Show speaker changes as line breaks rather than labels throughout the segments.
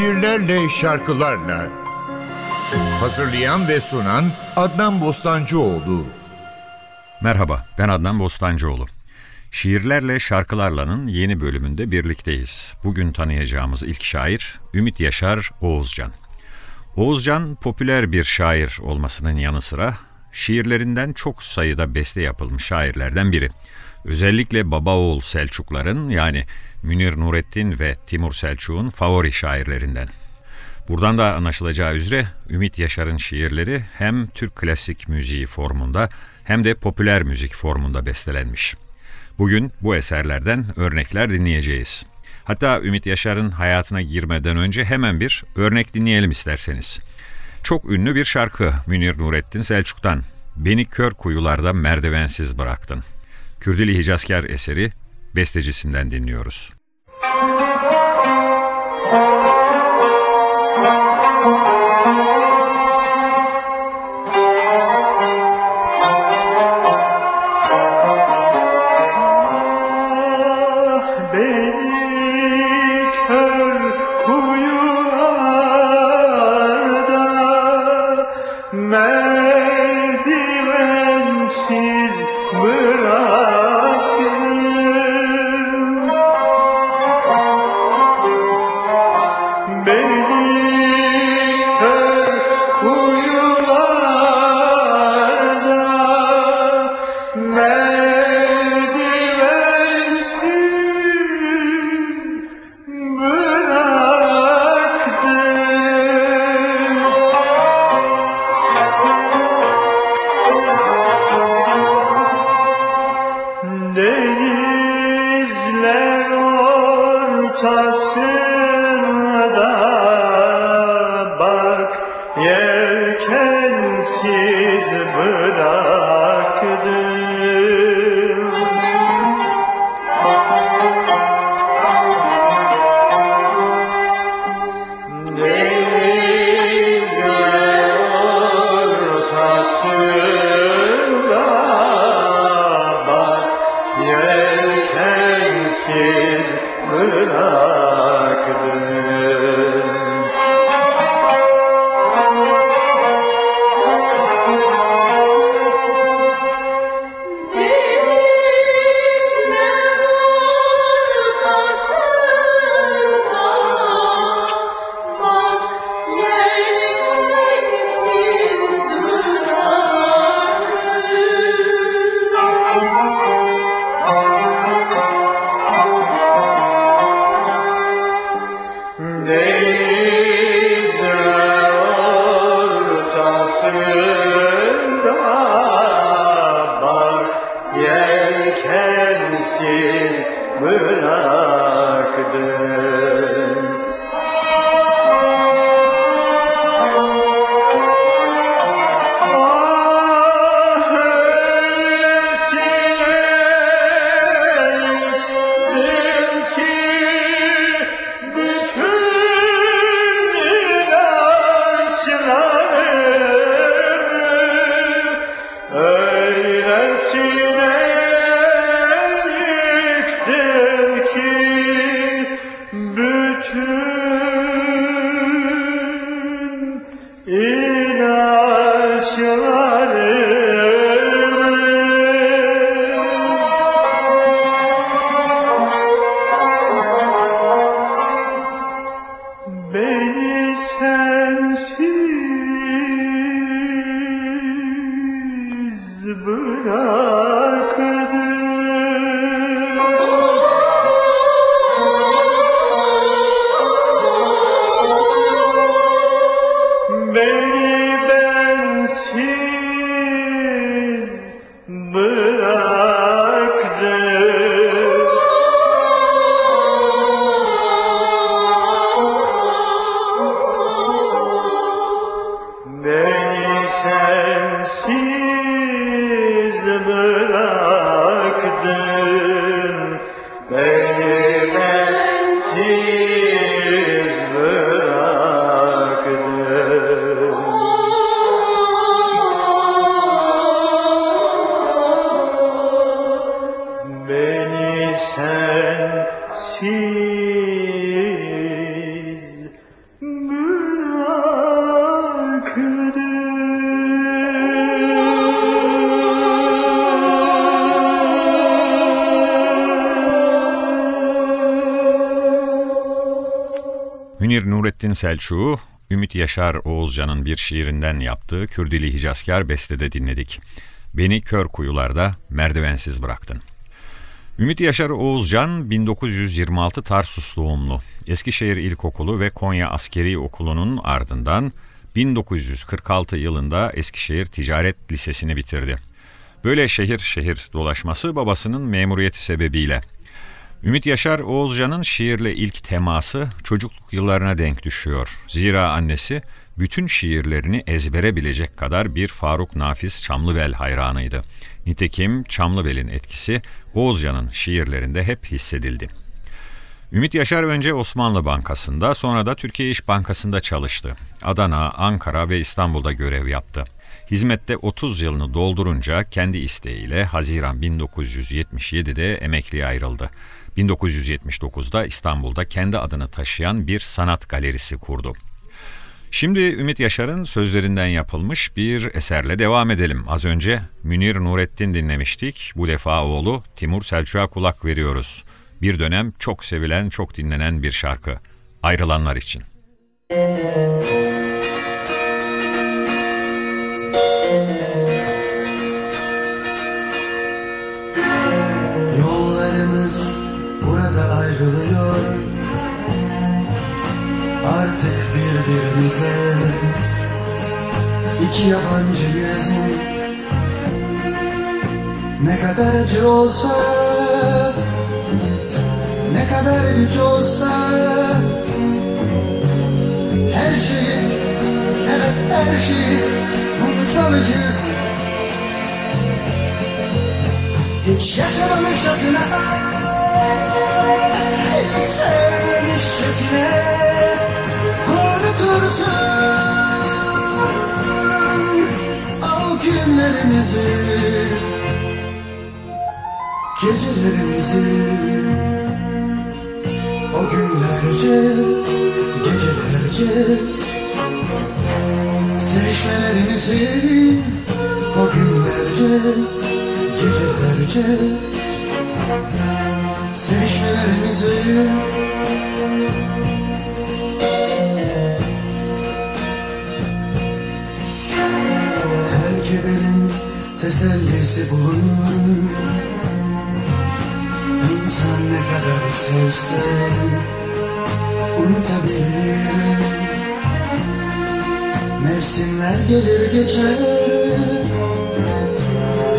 şiirlerle, şarkılarla. Hazırlayan ve sunan Adnan Bostancıoğlu.
Merhaba, ben Adnan Bostancıoğlu. Şiirlerle Şarkılarla'nın yeni bölümünde birlikteyiz. Bugün tanıyacağımız ilk şair Ümit Yaşar Oğuzcan. Oğuzcan popüler bir şair olmasının yanı sıra şiirlerinden çok sayıda beste yapılmış şairlerden biri. Özellikle baba oğul Selçukların yani Münir Nurettin ve Timur Selçuk'un favori şairlerinden. Buradan da anlaşılacağı üzere Ümit Yaşar'ın şiirleri hem Türk klasik müziği formunda hem de popüler müzik formunda bestelenmiş. Bugün bu eserlerden örnekler dinleyeceğiz. Hatta Ümit Yaşar'ın hayatına girmeden önce hemen bir örnek dinleyelim isterseniz. Çok ünlü bir şarkı Münir Nurettin Selçuk'tan. Beni kör kuyularda merdivensiz bıraktın. Kürdili Hicazkar eseri bestecisinden dinliyoruz.
Nurettin Selçuk'u Ümit Yaşar Oğuzcan'ın bir şiirinden yaptığı Kürdili Hicazkar bestede dinledik. Beni kör kuyularda merdivensiz bıraktın. Ümit Yaşar Oğuzcan 1926 Tarsus doğumlu. Eskişehir İlkokulu ve Konya Askeri Okulu'nun ardından 1946 yılında Eskişehir Ticaret Lisesi'ni bitirdi. Böyle şehir şehir dolaşması babasının memuriyeti sebebiyle. Ümit Yaşar Oğuzcan'ın şiirle ilk teması çocukluk yıllarına denk düşüyor. Zira annesi bütün şiirlerini ezbere bilecek kadar bir Faruk Nafiz Çamlıbel hayranıydı. Nitekim Çamlıbel'in etkisi Oğuzcan'ın şiirlerinde hep hissedildi. Ümit Yaşar önce Osmanlı Bankası'nda sonra da Türkiye İş Bankası'nda çalıştı. Adana, Ankara ve İstanbul'da görev yaptı. Hizmette 30 yılını doldurunca kendi isteğiyle Haziran 1977'de emekliye ayrıldı. 1979'da İstanbul'da kendi adını taşıyan bir sanat galerisi kurdu. Şimdi Ümit Yaşar'ın sözlerinden yapılmış bir eserle devam edelim. Az önce Münir Nurettin dinlemiştik. Bu defa oğlu Timur Selçuk'a kulak veriyoruz. Bir dönem çok sevilen, çok dinlenen bir şarkı. Ayrılanlar için.
Yollarımız Artık birbirimize iki yabancıyız Ne kadar acı olsa Ne kadar güç olsa Her şeyi Evet her şeyi Unutmalıyız. Hiç yaşamamışçasına Hiç sevmemişçasına Unutursun O günlerimizi Gecelerimizi. O günlerce Gecelerce Sevişmelerimizi. O günlerce gecelerce Sevişmelerimizi tesellisi bulunur İnsan ne kadar sevse unutabilir. Mevsimler gelir geçer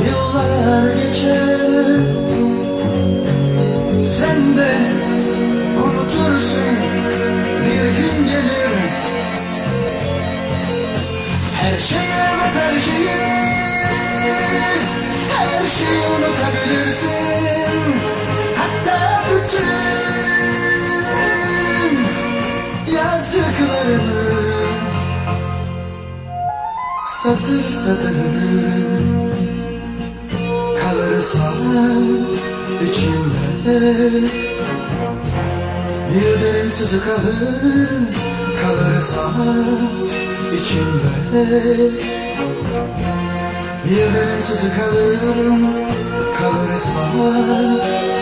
Yıllar geçer. Sen de unutursun Bir gün gelir. Her şeyi evet her Her şeyi unutabilirsin. Hatta bütün Yazdıklarını Satır satır kalırsa içimde. Bir derin sızı kalır kalırsa içimde Bir derin sızı kalır kalırsa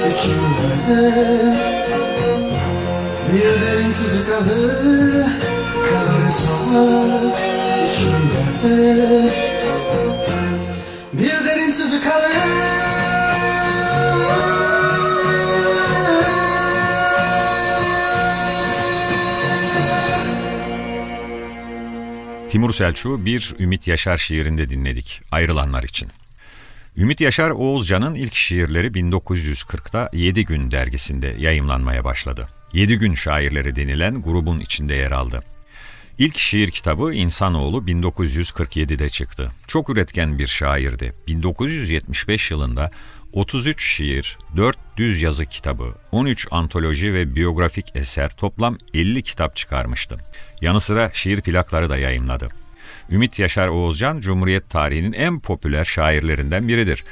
içimde. Sızı kalır kalırsa içimde. Bir derin sızı kalır
Timur Selçuk'u bir Ümit Yaşar şiirinde dinledik. Ayrılanlar için. Ümit Yaşar Oğuzcan'ın ilk şiirleri 1940'da 7 Gün dergisinde yayımlanmaya başladı. 7 Gün şairleri denilen grubun içinde yer aldı. İlk şiir kitabı İnsanoğlu 1947'de çıktı. Çok üretken bir şairdi. 1975 yılında 33 şiir, 4 düz yazı kitabı, 13 antoloji ve biyografik eser toplam 50 kitap çıkarmıştı. Yanı sıra şiir plakları da yayımladı. Ümit Yaşar Oğuzcan, Cumhuriyet tarihinin en popüler şairlerinden biridir.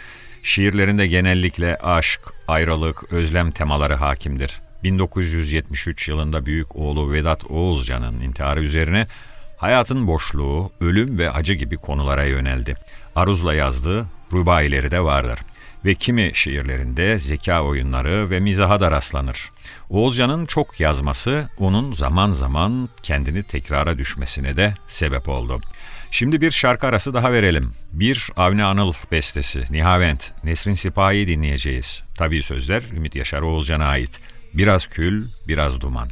Şiirlerinde genellikle aşk, ayrılık, özlem temaları hakimdir. 1973 yılında büyük oğlu Vedat Oğuzcan'ın intiharı üzerine hayatın boşluğu, ölüm ve acı gibi konulara yöneldi. Aruz'la yazdığı rubaileri de vardır.
Ve kimi şiirlerinde zeka oyunları ve mizaha da rastlanır. Oğuzcan'ın çok yazması onun zaman zaman kendini tekrara düşmesine de sebep oldu. Şimdi bir şarkı arası daha verelim. Bir Avni Anıl bestesi, Nihavent, Nesrin Sipahi'yi dinleyeceğiz. Tabii sözler Ümit Yaşar Oğuzcan'a ait. Biraz kül, biraz duman.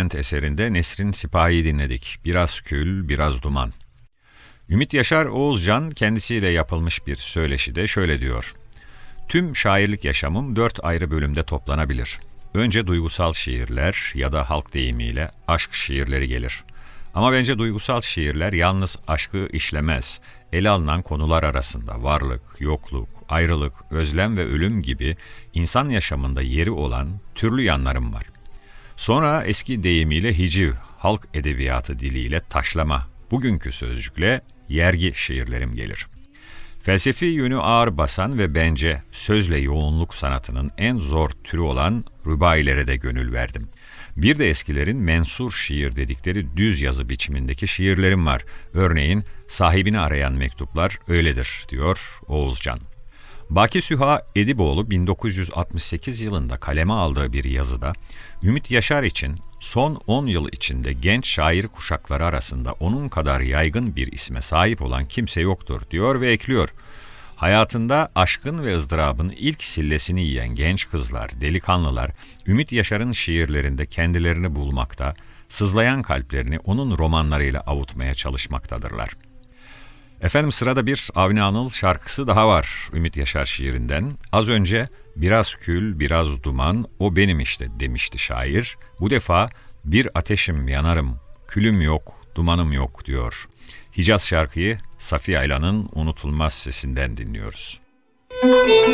Nihavent eserinde Nesrin Sipahi'yi dinledik. Biraz kül, biraz duman. Ümit Yaşar Oğuzcan kendisiyle yapılmış bir söyleşide şöyle diyor. Tüm şairlik yaşamım dört ayrı bölümde toplanabilir. Önce duygusal şiirler ya da halk deyimiyle aşk şiirleri gelir. Ama bence duygusal şiirler yalnız aşkı işlemez. Ele alınan konular arasında varlık, yokluk, ayrılık, özlem ve ölüm gibi insan yaşamında yeri olan türlü yanlarım var. Sonra eski deyimiyle hiciv, halk edebiyatı diliyle taşlama, bugünkü sözcükle yergi şiirlerim gelir. Felsefi yönü ağır basan ve bence sözle yoğunluk sanatının en zor türü olan rübailere de gönül verdim. Bir de eskilerin mensur şiir dedikleri düz yazı biçimindeki şiirlerim var. Örneğin sahibini arayan mektuplar öyledir diyor Oğuzcan.
Baki Süha Ediboğlu 1968 yılında kaleme aldığı bir yazıda Ümit Yaşar için son 10 yıl içinde genç şair kuşakları arasında onun kadar yaygın bir isme sahip olan kimse yoktur diyor ve ekliyor. Hayatında aşkın ve ızdırabın ilk sillesini yiyen genç kızlar, delikanlılar Ümit Yaşar'ın şiirlerinde kendilerini bulmakta, sızlayan kalplerini onun romanlarıyla avutmaya çalışmaktadırlar. Efendim sırada bir Avni Anıl şarkısı daha var Ümit Yaşar şiirinden. Az önce biraz kül, biraz duman, o benim işte demişti şair. Bu defa bir ateşim yanarım, külüm yok, dumanım yok diyor. Hicaz şarkıyı Safiye Aylan'ın unutulmaz sesinden dinliyoruz.
Bir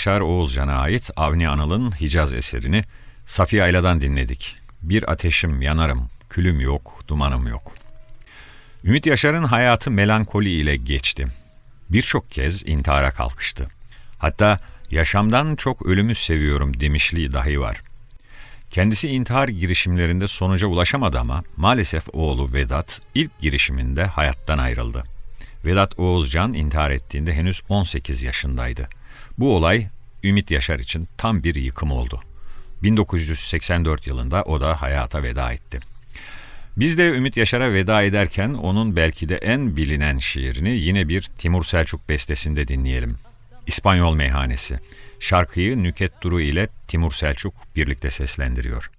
Yaşar Oğuzcan'a ait Avni Anıl'ın Hicaz eserini Safiye Ayla'dan dinledik. Bir ateşim yanarım, külüm yok, dumanım yok. Ümit Yaşar'ın hayatı melankoli ile geçti. Birçok kez intihara kalkıştı. Hatta yaşamdan çok ölümü seviyorum demişliği dahi var. Kendisi intihar girişimlerinde sonuca ulaşamadı ama maalesef oğlu Vedat ilk girişiminde hayattan ayrıldı. Vedat Oğuzcan intihar ettiğinde henüz 18 yaşındaydı. Bu olay Ümit Yaşar için tam bir yıkım oldu. 1984 yılında o da hayata veda etti. Biz de Ümit Yaşar'a veda ederken onun belki de en bilinen şiirini yine bir Timur Selçuk bestesinde dinleyelim. İspanyol Meyhanesi. Şarkıyı Nüket Duru ile Timur Selçuk birlikte seslendiriyor.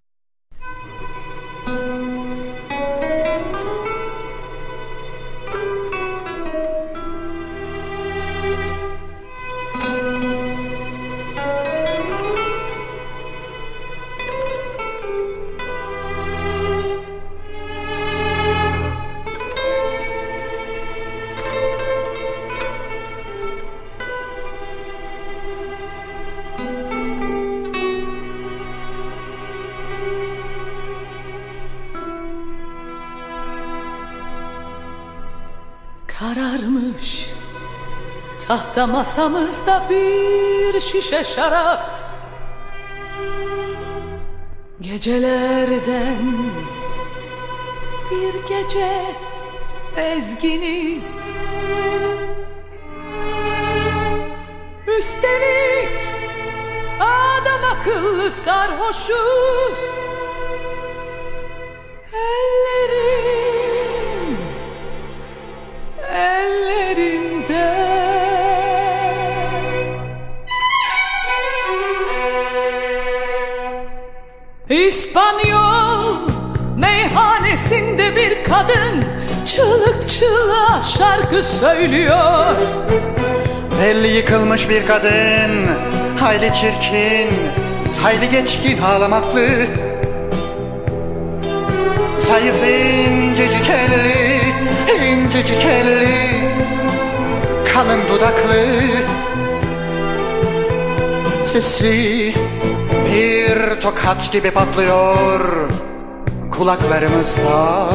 Tahta masamızda bir şişe şarap. Gecelerden bir gece bezginiz. Üstelik adam akıllı sarhoşuz kadın çığlık çığlığa şarkı söylüyor.
Belli yıkılmış bir kadın Hayli çirkin Hayli geçkin ağlamaklı. Zayıf incecik elli incecik elli Kalın dudaklı. Sesi bir tokat gibi patlıyor Kulaklarımızda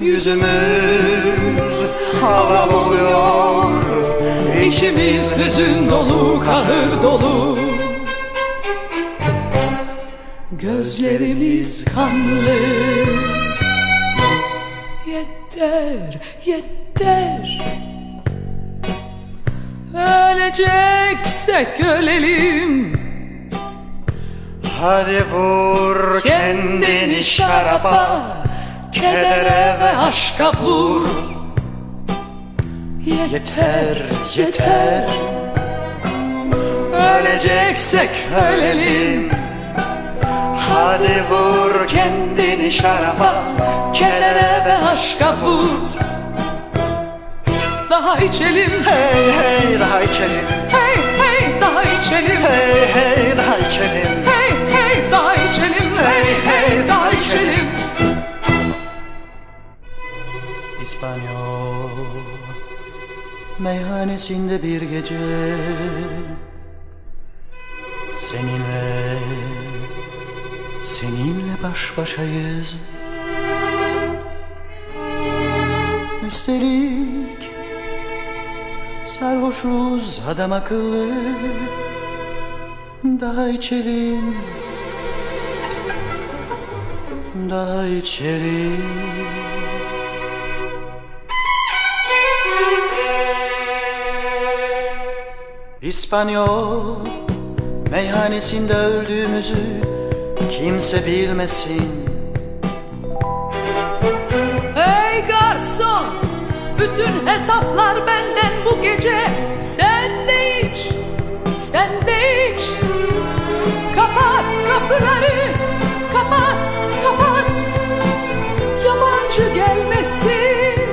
Yüzümüz hava oluyor.
İçimiz hüzün dolu kahır dolu. Gözlerimiz kanlı. Yeter yeter. Öleceksek ölelim
Hadi vur kendini şaraba
Kedere ve aşka vur.
Yeter yeter.
Öleceksek ölelim.
Hadi vur kendini şaraba
Kedere ve aşka vur. Daha içelim.
Hey hey daha içelim.
Hey hey daha içelim.
Hey hey daha içelim
daha içelim Hey hey daha içelim
İspanyol Meyhanesinde bir gece Seninle Seninle baş başayız. Üstelik Sarhoşuz adam akıllı. Daha içelim Daha içelim İspanyol meyhanesinde öldüğümüzü kimse bilmesin.
Hey garson Bütün hesaplar benden bu gece. Sen de iç Sen de iç. Kapat kapıları Gelmesin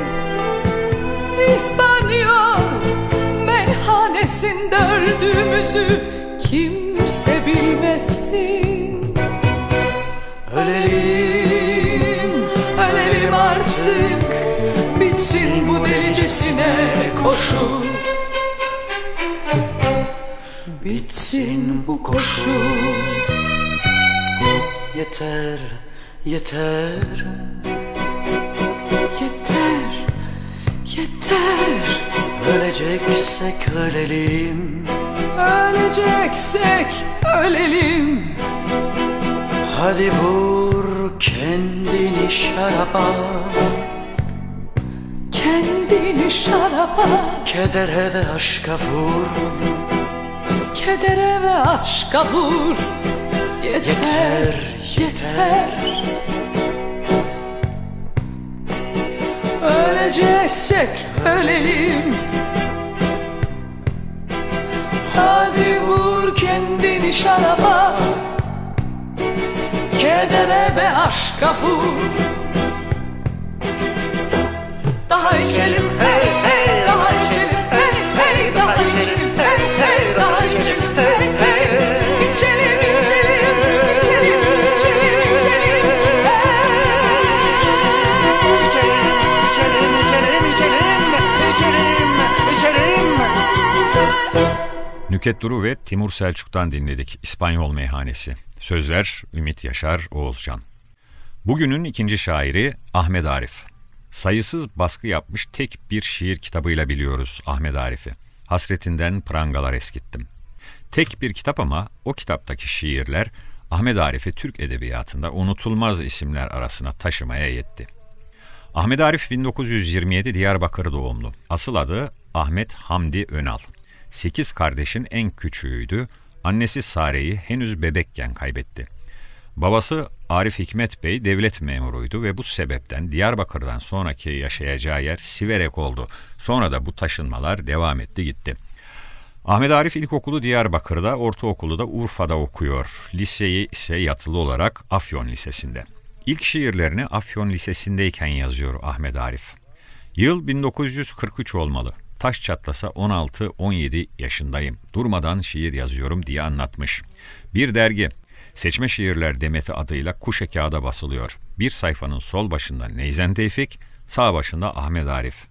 İspanyol Meyhanesinde öldüğümüzü Kimse bilmesin. Ölelim, ölelim artık. Bitsin bu delicesine koşu
Bitsin bu koşu yeter Yeter,
yeter.
Öleceksek ölelim
Öleceksek ölelim
Hadi vur kendini şaraba.
Kendini şaraba.
Kedere ve aşka vur.
Kedere ve aşka vur. Yeter,
Yeter,
yeter Öleceksek ölelim Hadi vur kendini şaraba. Kedere ve aşka vur. Daha içelim hey hey
Nüket Duru ve Timur Selçuk'tan dinledik İspanyol Meyhanesi. Sözler Ümit Yaşar Oğuzcan. Bugünün ikinci şairi Ahmet Arif. Sayısız baskı yapmış tek bir şiir kitabıyla biliyoruz Ahmet Arif'i. Hasretinden prangalar eskittim. Tek bir kitap ama o kitaptaki şiirler Ahmet Arif'i Türk edebiyatında unutulmaz isimler arasına taşımaya yetti. Ahmet Arif 1927 Diyarbakır doğumlu. Asıl adı Ahmet Hamdi Önal. Sekiz kardeşin en küçüğüydü. Annesi Sare'yi henüz bebekken kaybetti. Babası Arif Hikmet Bey devlet memuruydu ve bu sebepten Diyarbakır'dan sonraki yaşayacağı yer Siverek oldu. Sonra da bu taşınmalar devam etti gitti. Ahmet Arif ilkokulu Diyarbakır'da, ortaokulu da Urfa'da okuyor. Liseyi ise yatılı olarak Afyon Lisesi'nde. İlk şiirlerini Afyon Lisesi'ndeyken yazıyor Ahmet Arif. Yıl 1943 olmalı. Taş çatlasa 16-17 yaşındayım. Durmadan şiir yazıyorum diye anlatmış. Bir dergi, Seçme Şiirler Demeti adıyla kuşe kağıda basılıyor. Bir sayfanın sol başında Neyzen Tevfik, sağ başında Ahmet Arif.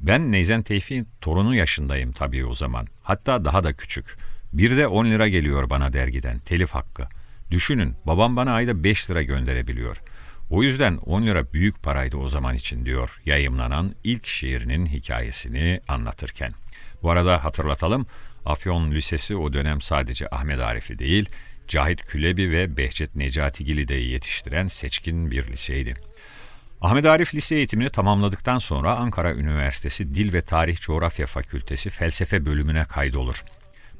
Ben Neyzen Tevfik'in torunu yaşındayım tabii o zaman. Hatta daha da küçük. Bir de 10 lira geliyor bana dergiden, telif hakkı. Düşünün, babam bana ayda 5 lira gönderebiliyor. O yüzden 10 lira büyük paraydı o zaman için diyor yayımlanan ilk şiirinin hikayesini anlatırken. Bu arada hatırlatalım, Afyon Lisesi o dönem sadece Ahmet Arif'i değil, Cahit Külebi ve Behçet Necatigil'i de yetiştiren seçkin bir liseydi. Ahmet Arif lise eğitimini tamamladıktan sonra Ankara Üniversitesi Dil ve Tarih Coğrafya Fakültesi felsefe bölümüne kaydolur.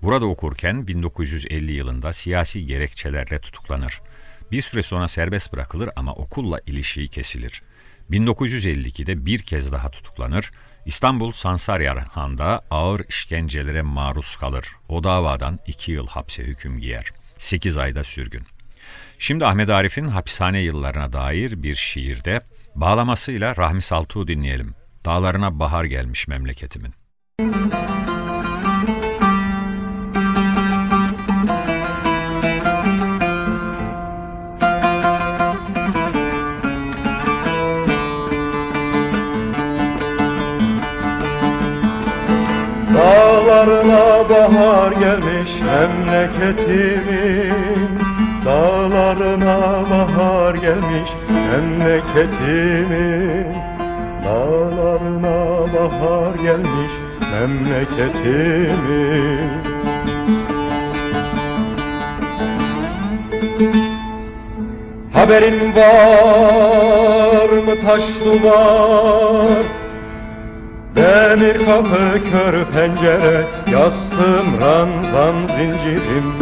Burada okurken 1950 yılında siyasi gerekçelerle tutuklanır. Bir süre sonra serbest bırakılır ama okulla ilişiği kesilir. 1952'de bir kez daha tutuklanır. İstanbul Sansaryanhan'da ağır işkencelere maruz kalır. O davadan 2 yıl hapse hüküm giyer. 8 ayda sürgün. Şimdi Ahmet Arif'in hapishane yıllarına dair bir şiirde bağlamasıyla Rahmi Saltuğ'u dinleyelim. Dağlarına bahar gelmiş memleketimin.
Dağlarına memleketimin Dağlarına bahar gelmiş memleketimin Dağlarına bahar gelmiş memleketimin Haberin var mı taş duvar Demir kapı kör pencere Yastığım ranzan zincirim.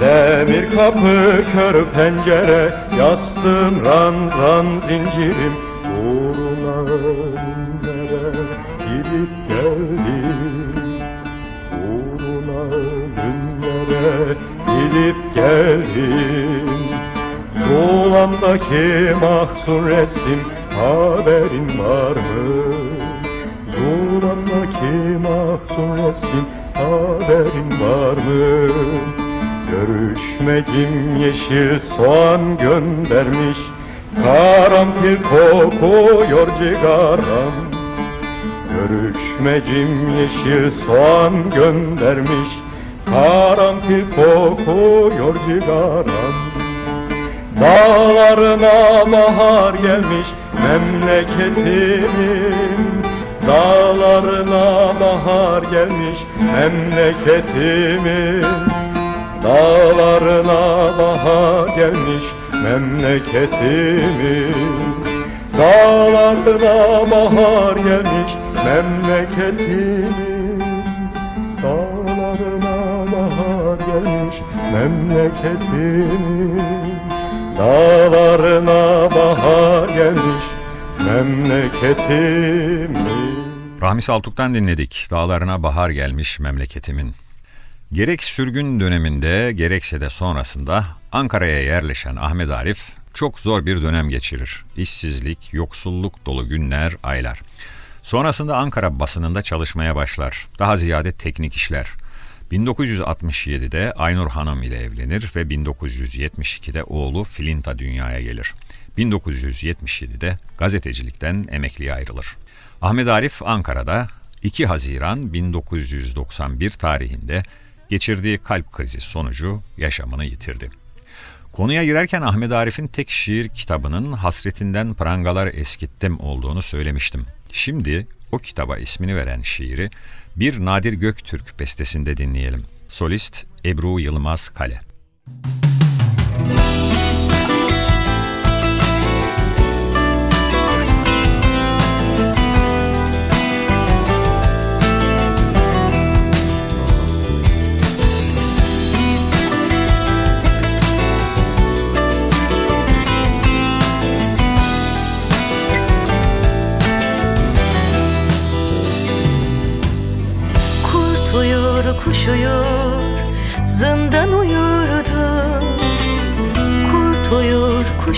Demir kapı kör pencere Yastığım ranzan zincirim. Uğruna ölümlere gidip geldim Uğruna ölümlere gidip geldim Zulamdaki mahzun resim haberin var mı? Zulamdaki mahzun resim haberin var mı? Görüşmedim yeşil soğan göndermiş Karanfil kokuyor cigaram Görüşmecim yeşil soğan göndermiş Karanfil kokuyor cigaram Dağlarına bahar gelmiş memleketimin Dağlarına bahar gelmiş memleketimin Dağlarına bahar gelmiş memleketimin Dağlarına bahar gelmiş memleketimin Dağlarına bahar gelmiş memleketimin Dağlarına bahar gelmiş memleketimin
Rahmi Saltuk'tan dinledik. Dağlarına bahar gelmiş memleketimin. Gerek sürgün döneminde gerekse de sonrasında Ankara'ya yerleşen Ahmet Arif çok zor bir dönem geçirir. İşsizlik, yoksulluk dolu günler, aylar. Sonrasında Ankara basınında çalışmaya başlar. Daha ziyade teknik işler. 1967'de Aynur Hanım ile evlenir ve 1972'de oğlu Filinta dünyaya gelir. 1977'de gazetecilikten emekliye ayrılır. Ahmet Arif Ankara'da 2 Haziran 1991 tarihinde geçirdiği kalp krizi sonucu yaşamını yitirdi. Konuya girerken Ahmet Arif'in tek şiir kitabının Hasretinden Prangalar Eskittim olduğunu söylemiştim. Şimdi o kitaba ismini veren şiiri bir Nadir Göktürk bestesinde dinleyelim. Solist Ebru Yılmaz Kale.
Kurt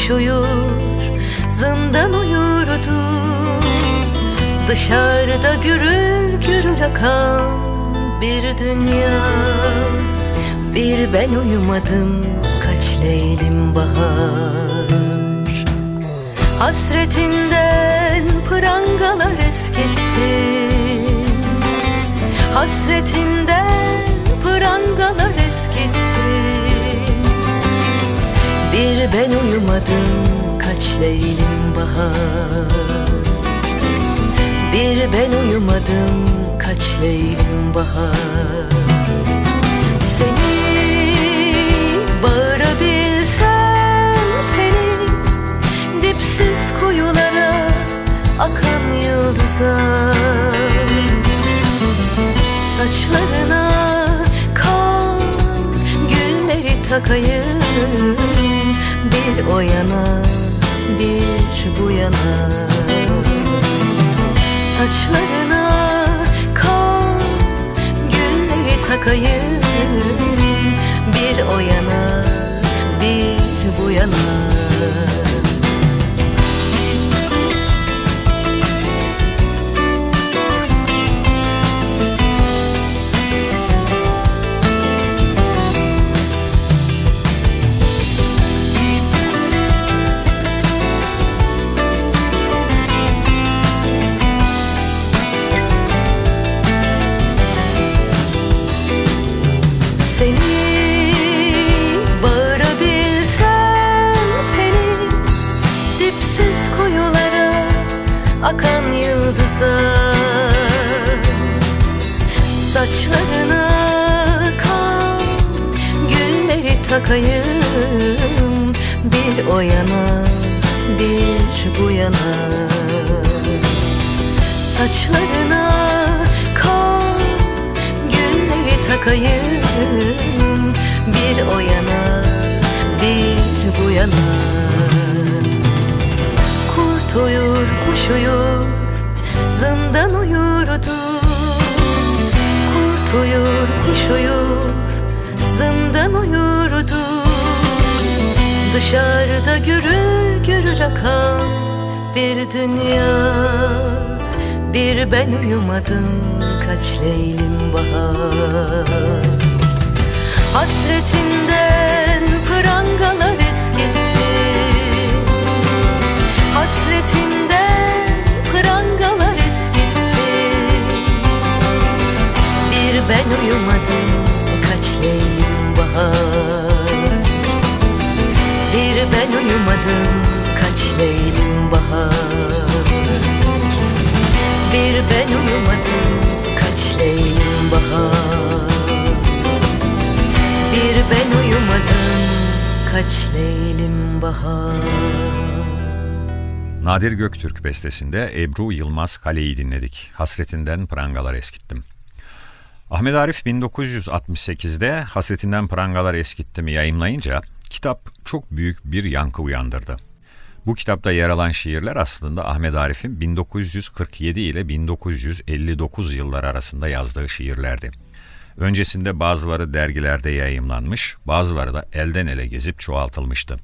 kuş uyur, zindan uyurdu. Dışarıda gürül gürül akan bir dünya. Bir ben uyumadım, kaç leylim bahar. Hasretinden prangalar eskittim Hasretinden prangalar eskittim Bir ben uyumadım kaç leylim bahar. Bir ben uyumadım kaç leylim bahar. Seni bağırabilsem seni Dipsiz kuyulara akan yıldıza Saçlarına kan gülleri takayım Bir o yana bir bu yana. Saçlarına kan gülleri takayım Bir o yana bir bu yana o yana bir bu yana. Saçlarına kan gülleri takayım Bir o yana bir bu yana. Kurt uyur kuş uyur zindan uyurdu. Kurt uyur kuş uyur Dışarıda gürül gürül akan bir dünya. Bir ben uyumadım kaç leylim bahar. Hasretinden prangalar eskitti. Hasretinden prangalar eskitti.
Bir ben uyumadım kaç leylim bahar. Bir ben uyumadım kaç leylim bahar
Nadir Göktürk bestesinde Ebru Yılmaz Kale'yi dinledik. Hasretinden prangalar eskittim. Ahmet Arif 1968'de Hasretinden Prangalar Eskittim'i yayımlayınca kitap çok büyük bir yankı uyandırdı. Bu kitapta yer alan şiirler aslında Ahmet Arif'in 1947 ile 1959 yılları arasında yazdığı şiirlerdi. Öncesinde bazıları dergilerde yayımlanmış, bazıları da elden ele gezip çoğaltılmıştı.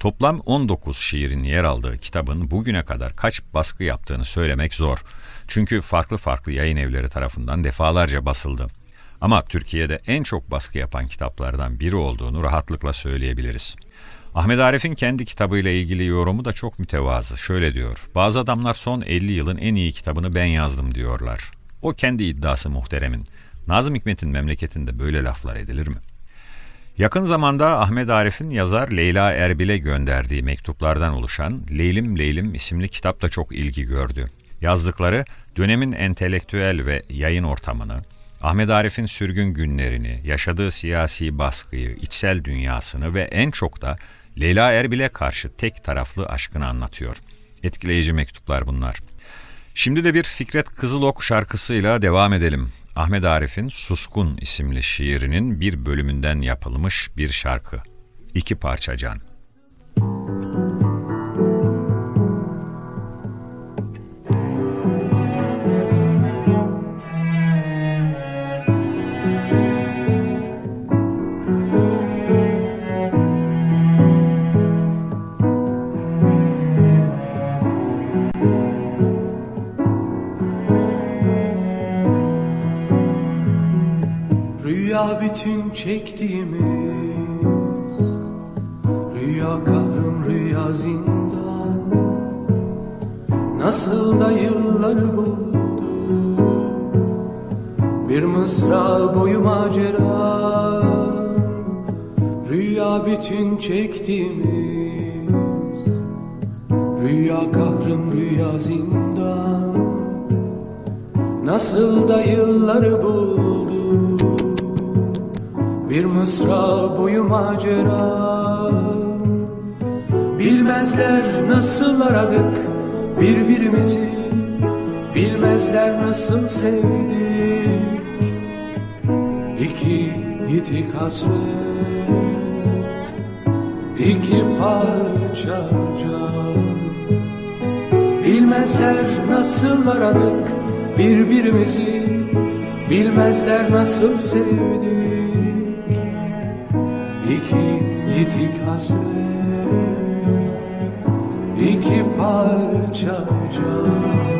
Toplam 19 şiirin yer aldığı kitabın bugüne kadar kaç baskı yaptığını söylemek zor. Çünkü farklı farklı yayın evleri tarafından defalarca basıldı. Ama Türkiye'de en çok baskı yapan kitaplardan biri olduğunu rahatlıkla söyleyebiliriz. Ahmet Arif'in kendi kitabıyla ilgili yorumu da çok mütevazı. Şöyle diyor, bazı adamlar son 50 yılın en iyi kitabını ben yazdım diyorlar. O kendi iddiası muhteremin. Nazım Hikmet'in memleketinde böyle laflar edilir mi? Yakın zamanda Ahmet Arif'in yazar Leyla Erbil'e gönderdiği mektuplardan oluşan Leylim Leylim isimli kitap da çok ilgi gördü. Yazdıkları dönemin entelektüel ve yayın ortamını, Ahmet Arif'in sürgün günlerini, yaşadığı siyasi baskıyı, içsel dünyasını ve en çok da Leyla Erbil'e karşı tek taraflı aşkını anlatıyor. Etkileyici mektuplar bunlar. Şimdi de bir Fikret Kızılok şarkısıyla devam edelim. Ahmet Arif'in Suskun isimli şiirinin bir bölümünden yapılmış bir şarkı. İki parça can.
Rüya çektiğimiz Rüya kahrım rüya zindan. Nasıl da yıllar buldu. Bir mısra boyu macera. Rüya bütün çektiğimiz Rüya kahrım rüya zindan. Nasıl da yılları buldu Bir mısra boyu macera. Bilmezler nasıl aradık birbirimizi. Bilmezler nasıl sevdik. İki yitik hasret iki parça can. Bilmezler nasıl aradık birbirimizi. Bilmezler nasıl sevdik İki yitik hasret iki parça can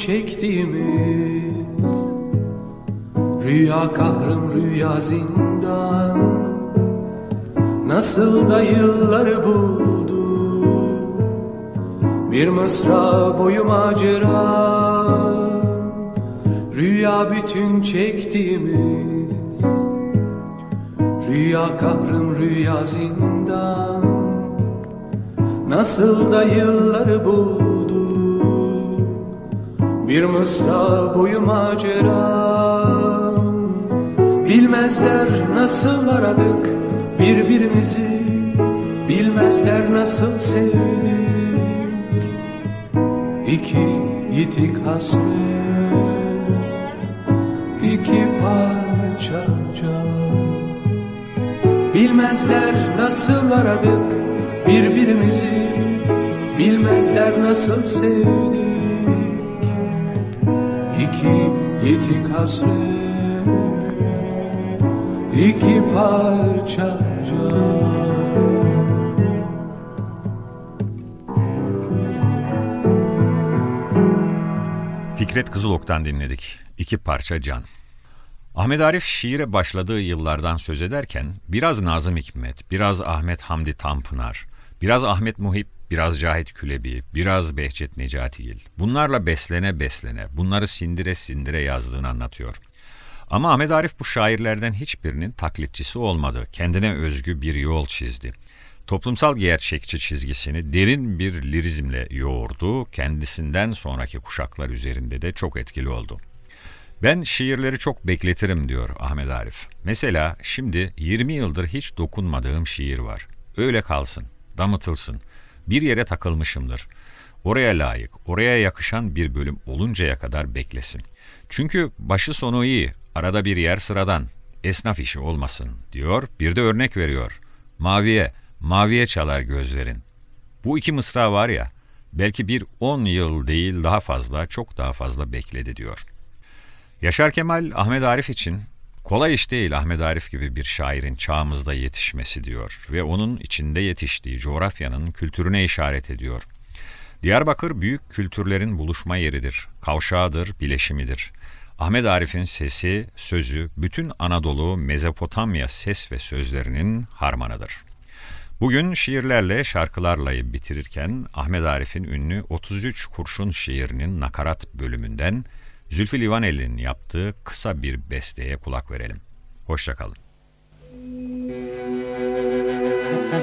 çektiğimiz Rüya kahrım rüya zindan. Nasıl da yılları buldu. Bir mısra boyu macera. Rüya bütün çektiğimiz Rüya kahrım rüya zindan. Nasıl da yılları buldu Bir mısra boyu macera. Bilmezler nasıl aradık birbirimizi Bilmezler nasıl sevdik. İki yitik hasret iki parça can. Bilmezler nasıl aradık birbirimizi Bilmezler nasıl sevdik yitik hasret iki parça can
Fikret Kızılok'tan dinledik. İki parça can. Ahmet Arif şiire başladığı yıllardan söz ederken biraz Nazım Hikmet, biraz Ahmet Hamdi Tanpınar, biraz Ahmet Muhip, biraz Cahit Külebi, biraz Behçet Necatigil. Bunlarla beslene beslene, bunları sindire sindire yazdığını anlatıyor. Ama Ahmet Arif bu şairlerden hiçbirinin taklitçisi olmadı. Kendine özgü bir yol çizdi. Toplumsal gerçekçi çizgisini derin bir lirizmle yoğurdu. Kendisinden sonraki kuşaklar üzerinde de çok etkili oldu. Ben şiirleri çok bekletirim diyor Ahmet Arif. Mesela şimdi 20 yıldır hiç dokunmadığım şiir var. Öyle kalsın, damıtılsın. Bir yere takılmışımdır. Oraya layık, oraya yakışan bir bölüm oluncaya kadar beklesin. Çünkü başı sonu iyi, arada bir yer sıradan, esnaf işi olmasın diyor. Bir de örnek veriyor. Maviye, maviye çalar gözlerin. Bu iki mısra var ya, belki bir 10 yıl değil daha fazla, çok daha fazla bekledi diyor. Yaşar Kemal Ahmet Arif için kolay iş değil Ahmet Arif gibi bir şairin çağımızda yetişmesi diyor ve onun içinde yetiştiği coğrafyanın kültürüne işaret ediyor. Diyarbakır büyük kültürlerin buluşma yeridir, kavşağıdır, bileşimidir. Ahmet Arif'in sesi, sözü bütün Anadolu, Mezopotamya ses ve sözlerinin harmanıdır. Bugün şiirlerle, şarkılarla bitirirken Ahmet Arif'in ünlü 33 kurşun şiirinin nakarat bölümünden Zülfü Livaneli'nin yaptığı kısa bir besteye kulak verelim. Hoşçakalın.
Girmem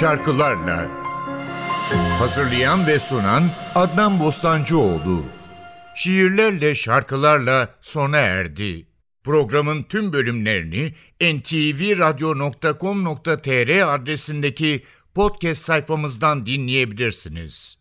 şarkılarla Hazırlayan ve sunan Adnan Bostancıoğlu Şiirlerle, şarkılarla sona erdi. Programın tüm bölümlerini ntvradio.com.tr adresindeki podcast sayfamızdan dinleyebilirsiniz.